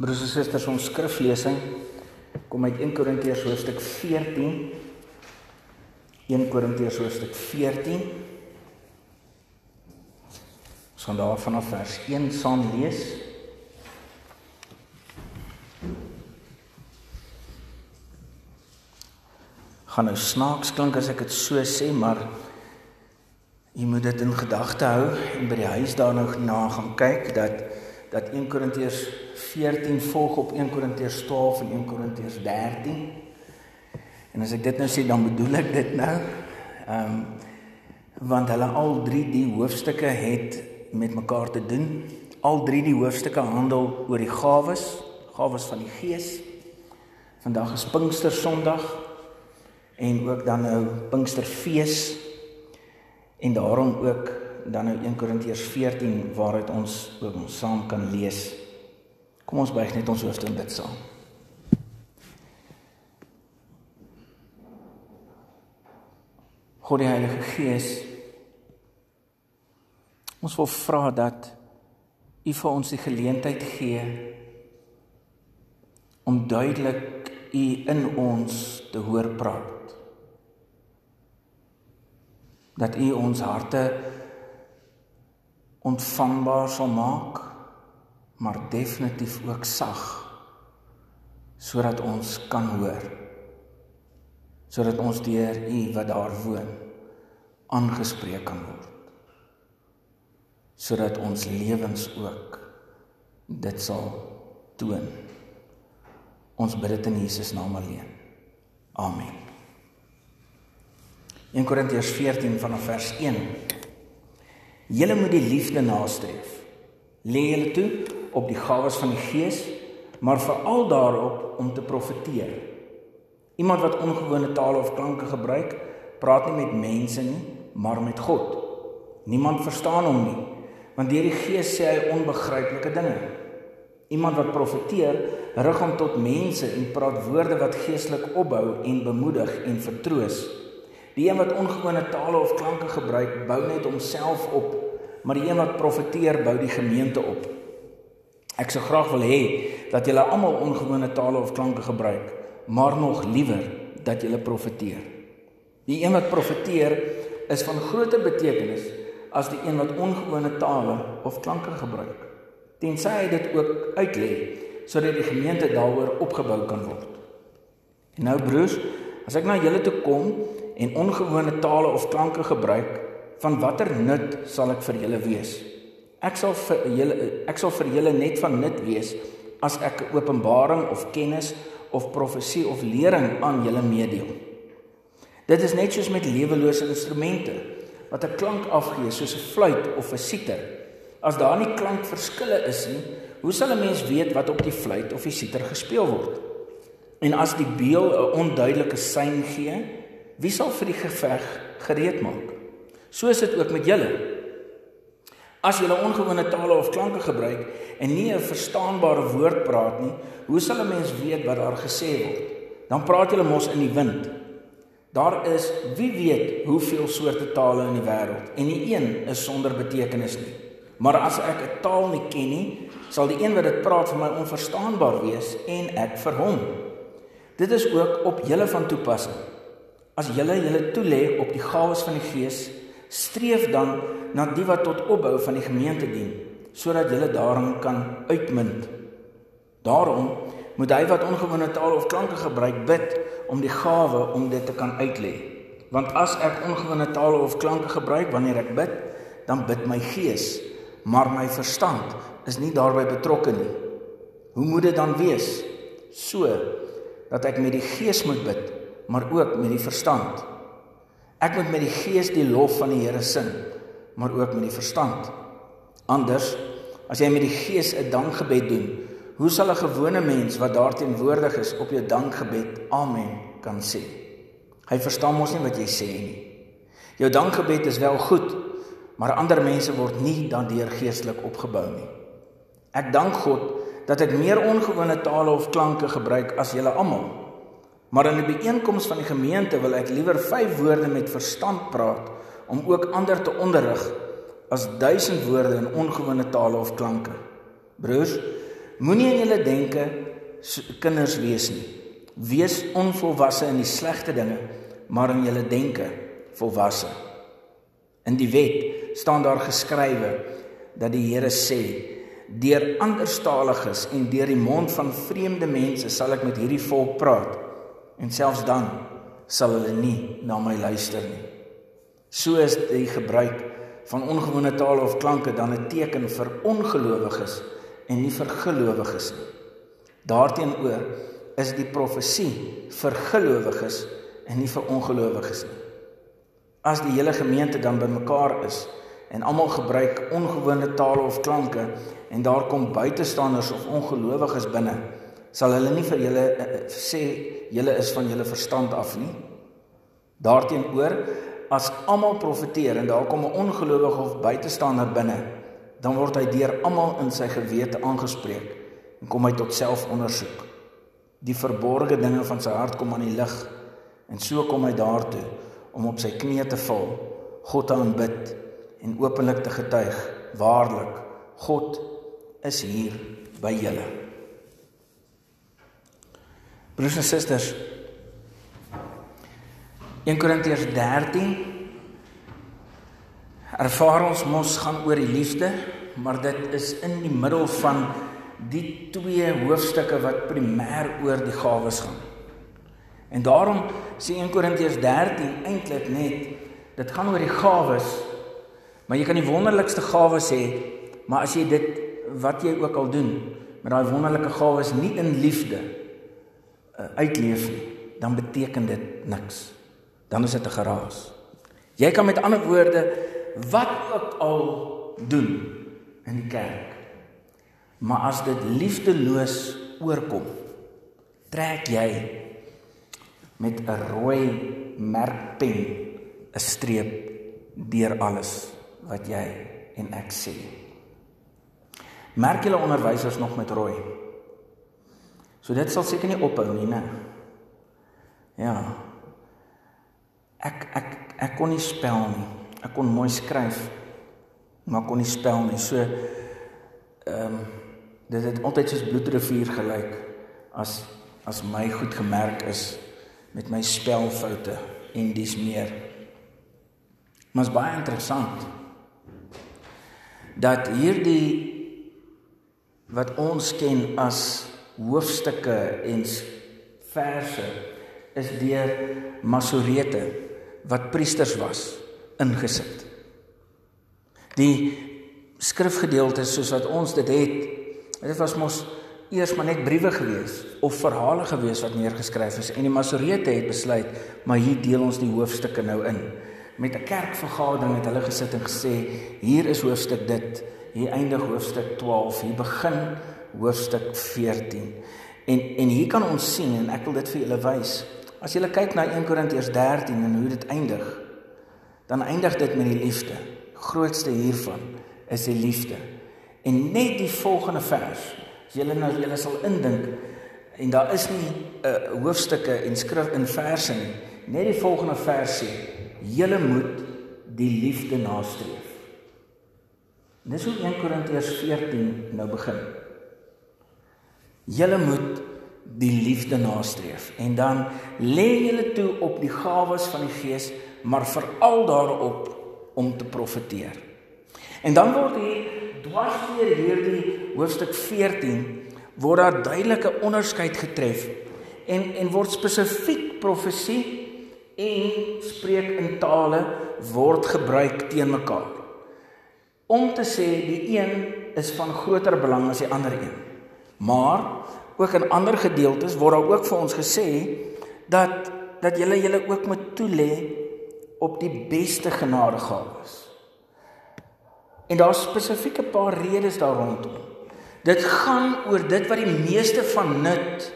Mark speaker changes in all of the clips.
Speaker 1: Broers en susters, ons skriflesing kom uit 1 Korintiërs hoofstuk 14. 1 Korintiërs hoofstuk 14. Ons gaan daar vanaf vers 1 saam lees. Gaan nou snaaks klink as ek dit so sê, maar jy moet dit in gedagte hou en by die huis daar nou na gaan kyk dat dat 1 Korintiërs 14 volg op 1 Korintiërs 12 en 1 Korintiërs 13. En as ek dit nou sê, dan bedoel ek dit nou. Ehm um, want hulle al drie die hoofstukke het met mekaar te doen. Al drie die hoofstukke handel oor die gawes, gawes van die Gees. Vandag is Pinkster Sondag en ook dan nou Pinksterfees. En daarom ook dan nou 1 Korintiërs 14 waaruit ons ook ons saam kan lees. Kom ons buig net ons hoofde en bid saam. God die Heilige Gees ons wil vra dat U vir ons die geleentheid gee om duidelik U in ons te hoor praat. Dat U ons harte ontvangbaar sal maak, maar definitief ook sag sodat ons kan hoor. Sodat ons deur U wat daar woon aangespreek kan word. Sodat ons lewens ook dit sal toon. Ons bid dit in Jesus naam alleen. Amen. 1 Korintiërs 14 vanaf vers 1 Julle moet die liefde nastreef. Lê julle toe op die gawes van die Gees, maar veral daarop om te profeteer. Iemand wat ongewone tale of klanke gebruik, praat nie met mense nie, maar met God. Niemand verstaan hom nie, want deur die Gees sê hy onbegryplike dinge. Iemand wat profeteer, rig hom tot mense en praat woorde wat geestelik opbou en bemoedig en vertroos. Die een wat ongewone tale of klanke gebruik, bou net homself op, maar die een wat profeteer, bou die gemeente op. Ek sou graag wil hê dat julle almal ongewone tale of klanke gebruik, maar nog liewer dat julle profeteer. Die een wat profeteer is van groter betekenis as die een wat ongewone tale of klanke gebruik. Tensy hy dit ook uitlê sodat die gemeente daaroor opgebou kan word. En nou broers, as ek na julle toe kom en ongewone tale of klanke gebruik, van watter nut sal ek vir julle wees? Ek sal vir julle ek sal vir julle net van nut wees as ek openbaring of kennis of profesie of lering aan julle meedeel. Dit is net soos met lewelose instrumente wat 'n klank afgee soos 'n fluit of 'n siter. As daar nie klankverskille is nie, hoe sal 'n mens weet wat op die fluit of die siter gespeel word? En as die beel 'n onduidelike sein gee, Wie sal vir die geveg gereed maak? So is dit ook met julle. As julle ongewone tale of klanke gebruik en nie 'n verstaanbare woord praat nie, hoe sal 'n mens weet wat daar gesê word? Dan praat julle mos in die wind. Daar is wie weet hoeveel soorte tale in die wêreld en nie een is sonder betekenis nie. Maar as ek 'n taal nie ken nie, sal die een wat dit praat vir my onverstaanbaar wees en ek vir hom. Dit is ook op julle van toepassing. As julle julle toelê op die gawes van die Gees, streef dan na die wat tot opbou van die gemeente dien, sodat julle daarin kan uitmunt. Daarom moet hy wat ongewone tale of klanke gebruik bid om die gawe om dit te kan uitlê. Want as ek ongewone tale of klanke gebruik wanneer ek bid, dan bid my gees, maar my verstand is nie daarbey betrokke nie. Hoe moet dit dan wees? So dat ek met die gees moet bid maar ook met die verstand. Ek moet met die gees die lof van die Here sing, maar ook met die verstand. Anders, as jy met die gees 'n dankgebed doen, hoe sal 'n gewone mens wat daar teenwoordig is op jou dankgebed amen kan sê? Hy verstaan mos nie wat jy sê nie. Jou dankgebed is wel goed, maar ander mense word nie daardeur geestelik opgebou nie. Ek dank God dat ek meer ongewone tale of klanke gebruik as julle almal. Maar in 'n byeenkoms van die gemeente wil ek liewer 5 woorde met verstand praat om ook ander te onderrig as 1000 woorde in ongewone tale of klanke. Broers, Moenie in julle denke kinders wees nie. Wees onvolwasse in die slegte dinge, maar in julle denke volwasse. In die wet staan daar geskrywe dat die Here sê: "Deur anderstaliges en deur die mond van vreemde mense sal ek met hierdie volk praat, en selfs dan sal hulle nie na my luister nie." So is die gebruik van ongewone tale of klanke dan 'n teken vir ongelowiges en nie vir gelowiges nie. Daarteenoor is die profesie vir gelowiges en nie vir ongelowiges nie. As die hele gemeente dan bymekaar is en almal gebruik ongewone tale of klanke en daar kom buitestanders of ongelowiges binne, sal hulle nie vir julle uh, sê julle is van julle verstand af nie. Daarteenoor as almal profeteer en daar kom 'n ongelowige of buitestander binne, dan word hy deur almal in sy gewete aangespreek en kom hy tot selfondersoek. Die verborgde dinge van sy hart kom aan die lig en so kom hy daartoe om op sy knieë te val, God te aanbid en openlik te getuig: Waarlik, God is hier by julle. Broers en susters, 1 Korintiërs 13 ervaar ons mos gaan oor die liefde, maar dit is in die middel van die twee hoofstukke wat primêr oor die gawes gaan. En daarom sê 1 Korintiërs 13 eintlik net dit gaan oor die gawes. Maar jy kan die wonderlikste gawes hê, maar as jy dit wat jy ook al doen met daai wonderlike gawes nie in liefde uitleef nie, dan beteken dit niks dan is dit 'n geraas. Jy kan met ander woorde wat ook al doen in die kerk. Maar as dit liefdeloos oorkom, trek jy met 'n rooi merkpen 'n streep deur alles wat jy en ek sê. Merk julle onderwysers nog met rooi. So dit sal seker nie ophou nie, né? Ja, ek ek ek kon nie spel nie. Ek kon mooi skryf, maar kon nie spel nie. So ehm um, dit het altyd soos bloedrivier gelyk as as my goed gemerk is met my spelfoute en dis meer. Maar is baie interessant dat hierdie wat ons ken as hoofstukke en verse is deur Masorete wat priesters was ingesit. Die skrifgedeeltes soos wat ons dit het, dit was mos eers maar net briewe gewees of verhale gewees wat neergeskryf is en die Masorete het besluit, maar hier deel ons die hoofstukke nou in. Met 'n kerkvergadering het hulle gesit en gesê, hier is hoofstuk dit, hier eindig hoofstuk 12, hier begin hoofstuk 14. En en hier kan ons sien en ek wil dit vir julle wys. As jy kyk na 1 Korintiërs 13 en hoe dit eindig, dan eindig dit met die liefde. Grootste hiervan is die liefde. En net die volgende vers, as jy nou jy sal indink en daar is nie 'n uh, eh, hoofstukke en skrif in verse nie. Net die volgende vers sê: "Julle moet die liefde nastreef." Dis hoe 1 Korintiërs 14 nou begin. Julle moet die liefde nastreef en dan lê julle toe op die gawes van die Gees, maar veral daarop om te profeteer. En dan word hier dwarsdeur hierdie hoofstuk 14 word daar duidelike onderskeid getref en en word spesifiek profesie en spreek in tale word gebruik teen mekaar. Om te sê die een is van groter belang as die ander een. Maar ook in ander gedeeltes word daar ook vir ons gesê dat dat julle julle ook moet toelê op die beste genadegawes. En daar's spesifieke paar redes daar rondom. Dit gaan oor dit wat die meeste van nut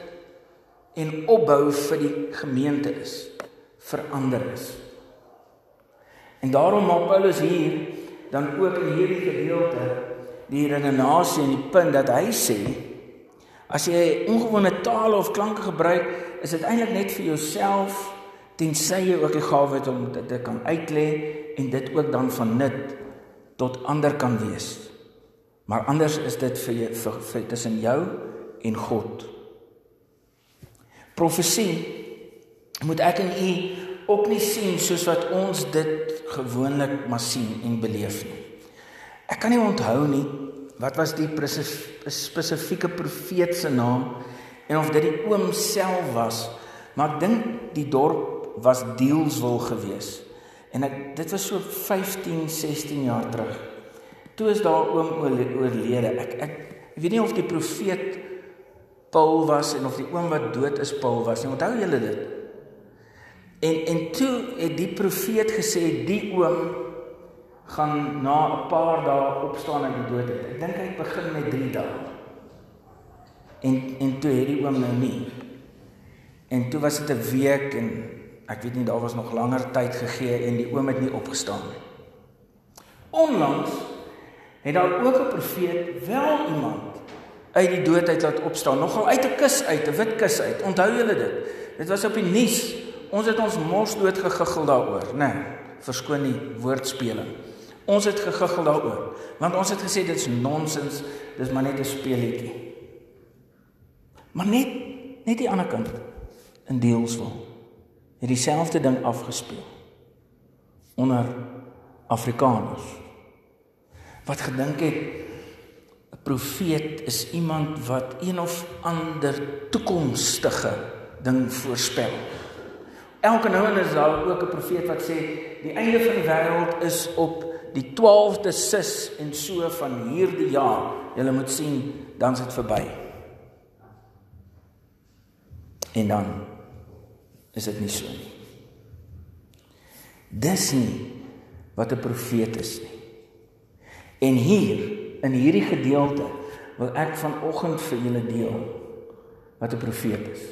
Speaker 1: en opbou vir die gemeente is, verander is. En daarom maak Paulus hier dan ook in hierdie gedeelte die redenasie en die punt dat hy sê As jy ongewone tale of klanke gebruik, is dit eintlik net vir jouself tensy jy ook die gawe het om dit te kan uitlê en dit ook dan van nut tot ander kan wees. Maar anders is dit vir jou vir, vir tussen jou en God. Profesie moet ek en u ook nie sien soos wat ons dit gewoonlik maar sien en beleef nie. Ek kan nie onthou nie wat was die spesifieke profeet se naam en of dit die oom self was, maar ek dink die dorp was Deelswil gewees. En ek dit was so 15, 16 jaar terug. Toe is daar oom oorlede. Ek ek ek weet nie of die profeet Paul was en of die oom wat dood is Paul was nie. Onthou julle dit? En en toe het die profeet gesê die oom gaan na 'n paar dae opstaan uit die dood uit. Ek dink hy begin met 3 dae. En en toe het die oom nou nie. En toe was dit 'n week en ek weet nie daar was nog langer tyd gegee en die oom het nie opgestaan nie. Onlangs het daar ook 'n profeet wel iemand uit die dood uit laat opstaan, nogal uit 'n kus uit, 'n wit kus uit. Onthou julle dit? Dit was op die nuus. Ons het ons mors dood gegiggel daaroor, né? Nee, verskoon die woordspeling. Ons het gegiggel daaroor, want ons het gesê dit is nonsens, dis maar net 'n speletjie. Maar net net die ander kant in Deelswil het dieselfde ding afgespeel onder Afrikaners wat gedink het 'n profeet is iemand wat een of ander toekomstige ding voorspel. Elke nou en dan is daar ook 'n profeet wat sê die einde van die wêreld is op die 12de sis en so van hierdie jaar. Jy moet sien dan is dit verby. En dan is dit nie so nie. Dis nie wat 'n profeet is nie. En hier in hierdie gedeelte wil ek vanoggend vir julle deel wat 'n profeet is.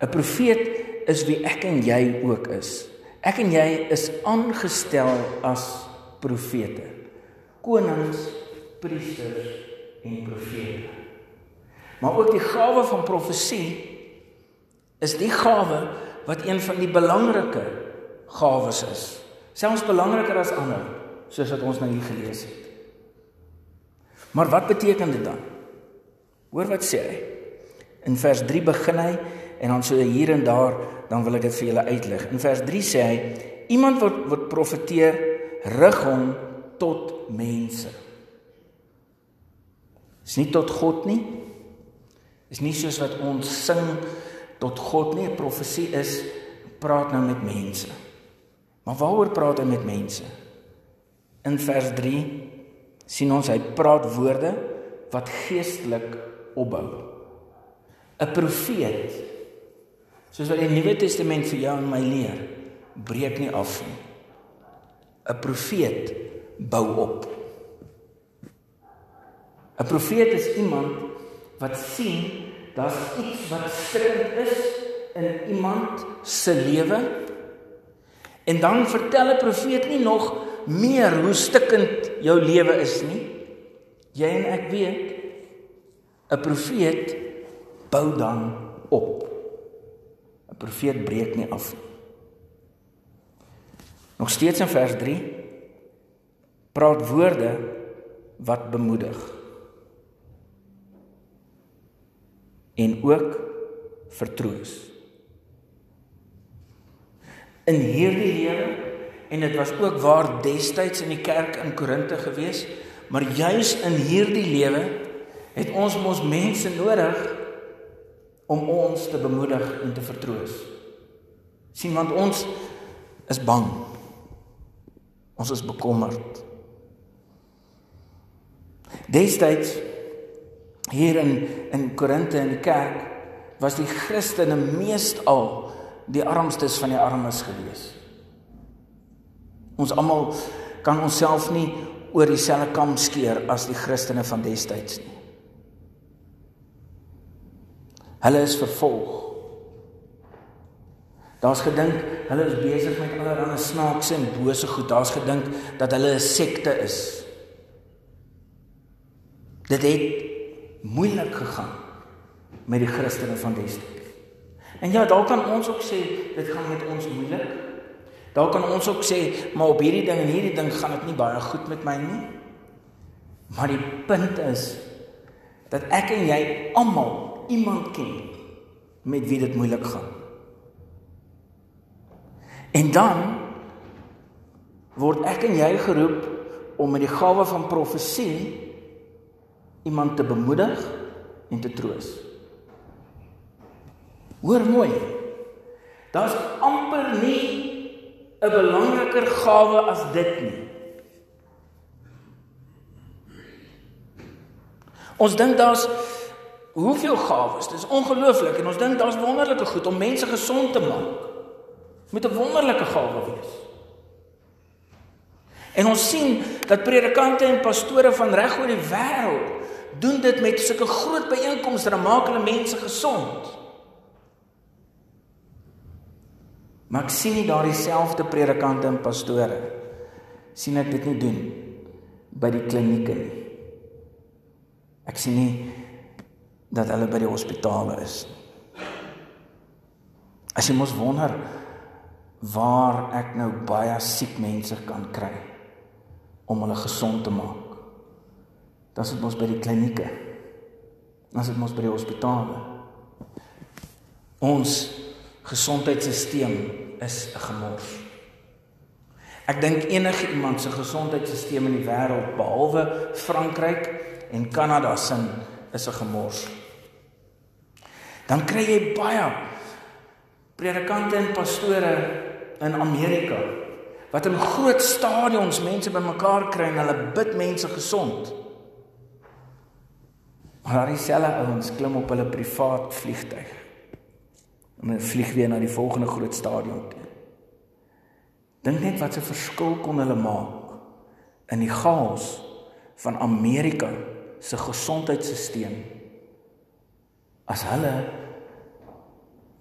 Speaker 1: 'n Profeet is wie ek en jy ook is. Ek en jy is aangestel as profete. Konings, priesters en profete. Maar ook die gawe van profesie is die gawe wat een van die belangrike gawes is. Selfs belangriker as ander soos wat ons nou hier gelees het. Maar wat beteken dit dan? Hoor wat sê hy. In vers 3 begin hy en dan so hier en daar dan wil ek dit vir julle uitlig. In vers 3 sê hy iemand wat wat profeteer rig hom tot mense. Is nie tot God nie. Is nie soos wat ons sing tot God nie. Profesie is praat nou met mense. Maar waaroor praat hy met mense? In vers 3 sien ons hy praat woorde wat geestelik opbou. 'n Profeet soos wat die Nuwe Testament vir jou en my leer, breek nie af nie. 'n Profeet bou op. 'n Profeet is iemand wat sien daar's iets wat stikkend is in iemand se lewe. En dan vertel 'n profeet nie nog meer hoe stikkend jou lewe is nie. Jy en ek weet 'n profeet bou dan op. 'n Profeet breek nie af nie. Nog steeds in vers 3 praat woorde wat bemoedig. En ook vertroos. In hierdie lewe En dit was ook waar destyds in die kerk in Korinte gewees, maar juis in hierdie lewe het ons mos mense nodig om ons te bemoedig en te vertroos. sien want ons is bang. Ons is bekommerd. Destyds hier in in Korinte in die kerk was die Christene meestal die armstes van die armes geweest. Ons almal kan onsself nie oor dieselfde kam skeer as die Christene van destyds nie. Hulle is vervolg. Daar's gedink hulle is besig met allerlei snaakse en bose goed. Daar's gedink dat hulle 'n sekte is. Dit het moeilik gegaan met die Christene van destyds. En ja, dalk kan ons ook sê dit gaan met ons moeilik. Daar kan ons ook sê, maar op hierdie ding en hierdie ding gaan dit nie baie goed met my nie. Maar die punt is dat ek en jy almal iemand ken met wie dit moeilik gaan. En dan word ek en jy geroep om met die gawe van profesie iemand te bemoedig en te troos. Hoor mooi. Daar's amper nie 'n belangriker gawe as dit nie. Ons dink daar's hoeveel gawes. Dit is ongelooflik en ons dink daar's wonderlike goed om mense gesond te maak. Met 'n wonderlike gawe wees. En ons sien dat predikante en pastore van reg oor die wêreld doen dit met sulke groot byeenkomste, dan maak hulle mense gesond. Maar ek sien nie daardie selfde predikante en pastore sien ek dit nie doen by die klinieke nie. Ek sien nie dat hulle by die hospitale is nie. As jy mos wonder waar ek nou baie siek mense kan kry om hulle gesond te maak. Dan is dit mos by die klinieke. Dan is dit mos by die hospitale. Ons gesondheidstelsel is 'n gemors. Ek dink enige iemand se gesondheidstelsel in die wêreld behalwe Frankryk en Kanada sin is 'n gemors. Dan kry jy baie predikante en pastore in Amerika wat in groot stadions mense bymekaar kry en hulle bid mense gesond. Maar daar is selfe ouens klim op hulle privaat vliegtuig en vlieg weer na die volgende groot stadion toe. Dink net wat 'n verskil kon hulle maak in die chaos van Amerika se gesondheidstelsel as hulle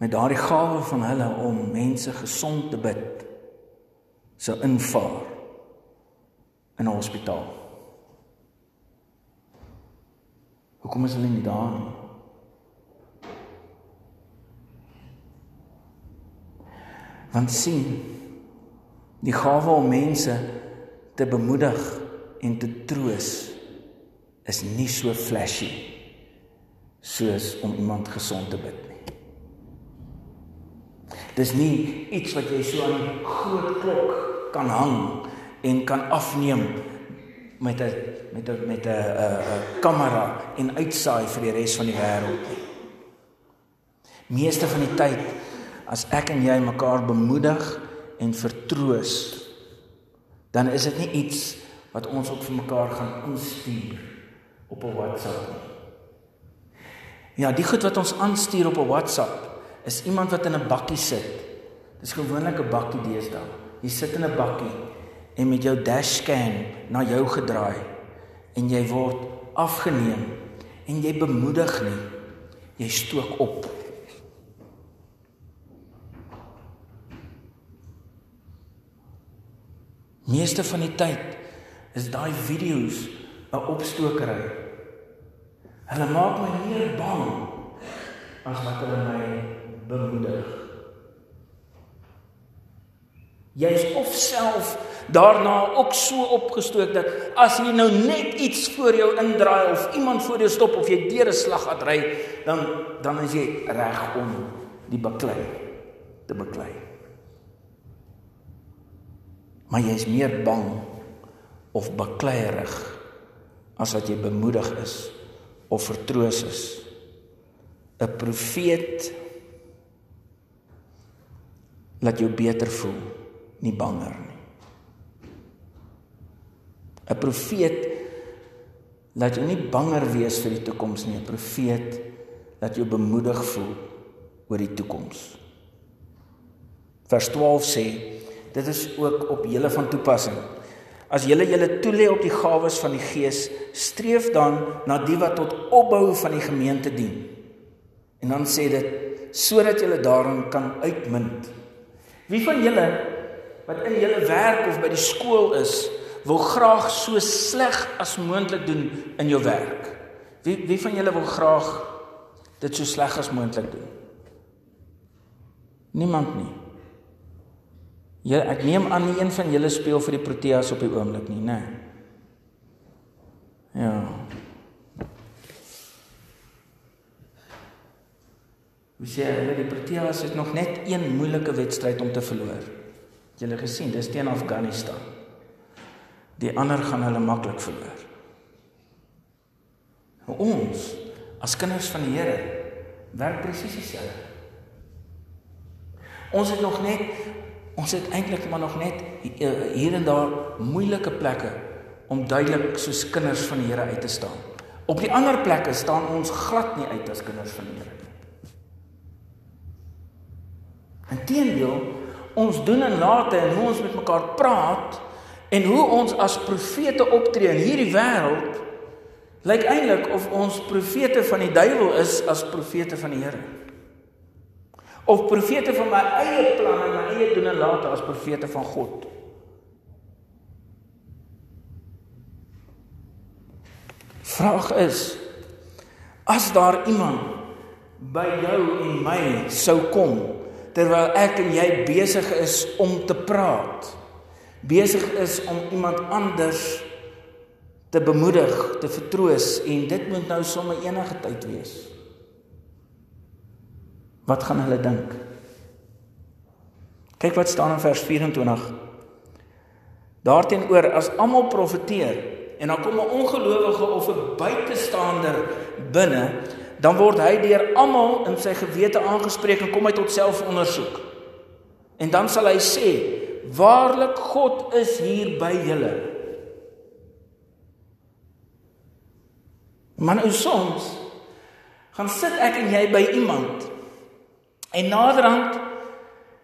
Speaker 1: met daardie gawe van hulle om mense gesond te bid sou invaar in 'n hospitaal. Hoekom is hulle nie daar nie? Want sien, die gawe om mense te bemoedig en te troos is nie so flashy soos om iemand gesond te bid nie. Dis nie iets wat jy so aan 'n groot klok kan hang en kan afneem met 'n met 'n met 'n kamera en uitsaai vir die res van die wêreld nie. Meeste van die tyd as ek en jy mekaar bemoedig en vertroos, dan is dit nie iets wat ons op vir mekaar gaan instuur op 'n WhatsApp nie. Ja, die goed wat ons aanstuur op 'n WhatsApp is iemand wat in 'n bakkie sit. Dis gewoonlik 'n bakkie deesdae. Jy sit in 'n bakkie en met jou dashcam na jou gedraai en jy word afgeneem en jy bemoedig nie. Jy stook op. Meeste van die tyd is daai video's 'n opstokery. Hulle maak my meer bang as wat hulle my bemoedig. Jy's of self daarna ook so opgestook dat as jy nou net iets voor jou indraai of iemand voor jou stop of jy deur 'n slag laat ry, dan dan is jy reg om die baklei te baklei maar jy is meer bang of bakleierig as wat jy bemoedig is of vertroos is. 'n Profeet laat jou beter voel, nie banger nie. 'n Profeet laat jou nie banger wees vir die toekoms nie. 'n Profeet laat jou bemoedig voel oor die toekoms. Vers 12 sê Dit is ook op julle van toepassing. As julle julle toelê op die gawes van die Gees, streef dan na die wat tot opbou van die gemeente dien. En dan sê dit sodat julle daarin kan uitmunt. Wie van julle wat in julle werk of by die skool is, wil graag so sleg as moontlik doen in jou werk? Wie wie van julle wil graag dit so sleg as moontlik doen? Niemand nie. Ja, ek neem aan nie een van julle speel vir die Proteas op die oomblik nie, né? Ja. Wie sê hulle die Proteas het nog net een moeilike wedstryd om te verloor. Julle gesien, dis teen Afghanistan. Die ander gaan hulle maklik verloor. Ons as kinders van die Here werk presies dieselfde. Ons het nog net ons het eintlik maar nog net hier en daar moeilike plekke om duidelik soos kinders van die Here uit te staan. Op die ander plekke staan ons glad nie uit as kinders van die Here nie. Inteendeel, ons doen en late en hoe ons met mekaar praat en hoe ons as profete optree in hierdie wêreld lyk eintlik of ons profete van die duiwel is as profete van die Here. Of profete van my eie planne en my eie doen en late as profete van God. Vraag is as daar iemand by jou en my sou kom terwyl ek en jy besig is om te praat besig is om iemand anders te bemoedig, te vertroos en dit moet nou sommer enige tyd wees. Wat gaan hulle dink? Kyk wat staan in vers 24. Daarteenoor as almal profeteer en dan kom 'n ongelowige of 'n buitestander binne, dan word hy deur almal in sy gewete aangespreek en kom hy tot selfondersoek. En dan sal hy sê: "Waarlik God is hier by julle." Maar nou soms gaan sit ek en jy by iemand en naderhand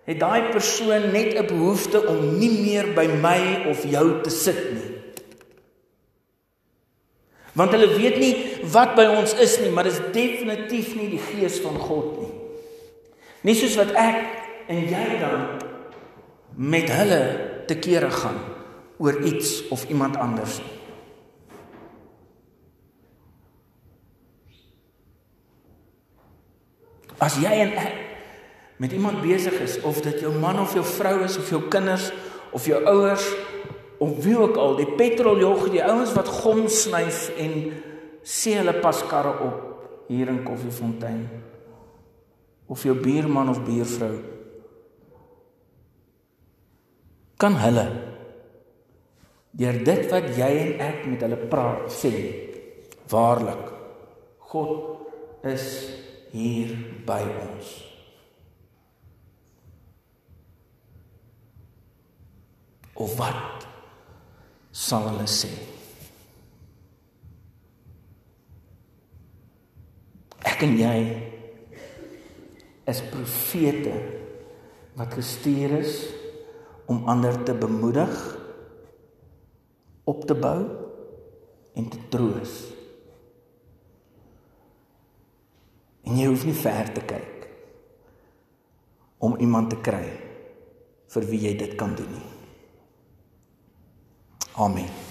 Speaker 1: het daai persoon net 'n behoefte om nie meer by my of jou te sit nie. Want hulle weet nie wat by ons is nie, maar dit is definitief nie die gees van God nie. Nie soos wat ek en jy dan met hulle te kere gaan oor iets of iemand anders. As jy en ek met iemand besig is of dit jou man of jou vrou is of jou kinders of jou ouers of wie ook al, die petroljog, die ouens wat gom snyf en sê hulle pas karre op hier in Koffiefontein of jou buurman of buurvrou kan hulle deur dit wat jy en ek met hulle praat sê waarlik God is hier by ons. Of wat sal hulle sê? Ek en jy is profete wat gestuur is om ander te bemoedig, op te bou en te troos. En jy hoef nie ver te kyk om iemand te kry vir wie jy dit kan doen nie. Amen.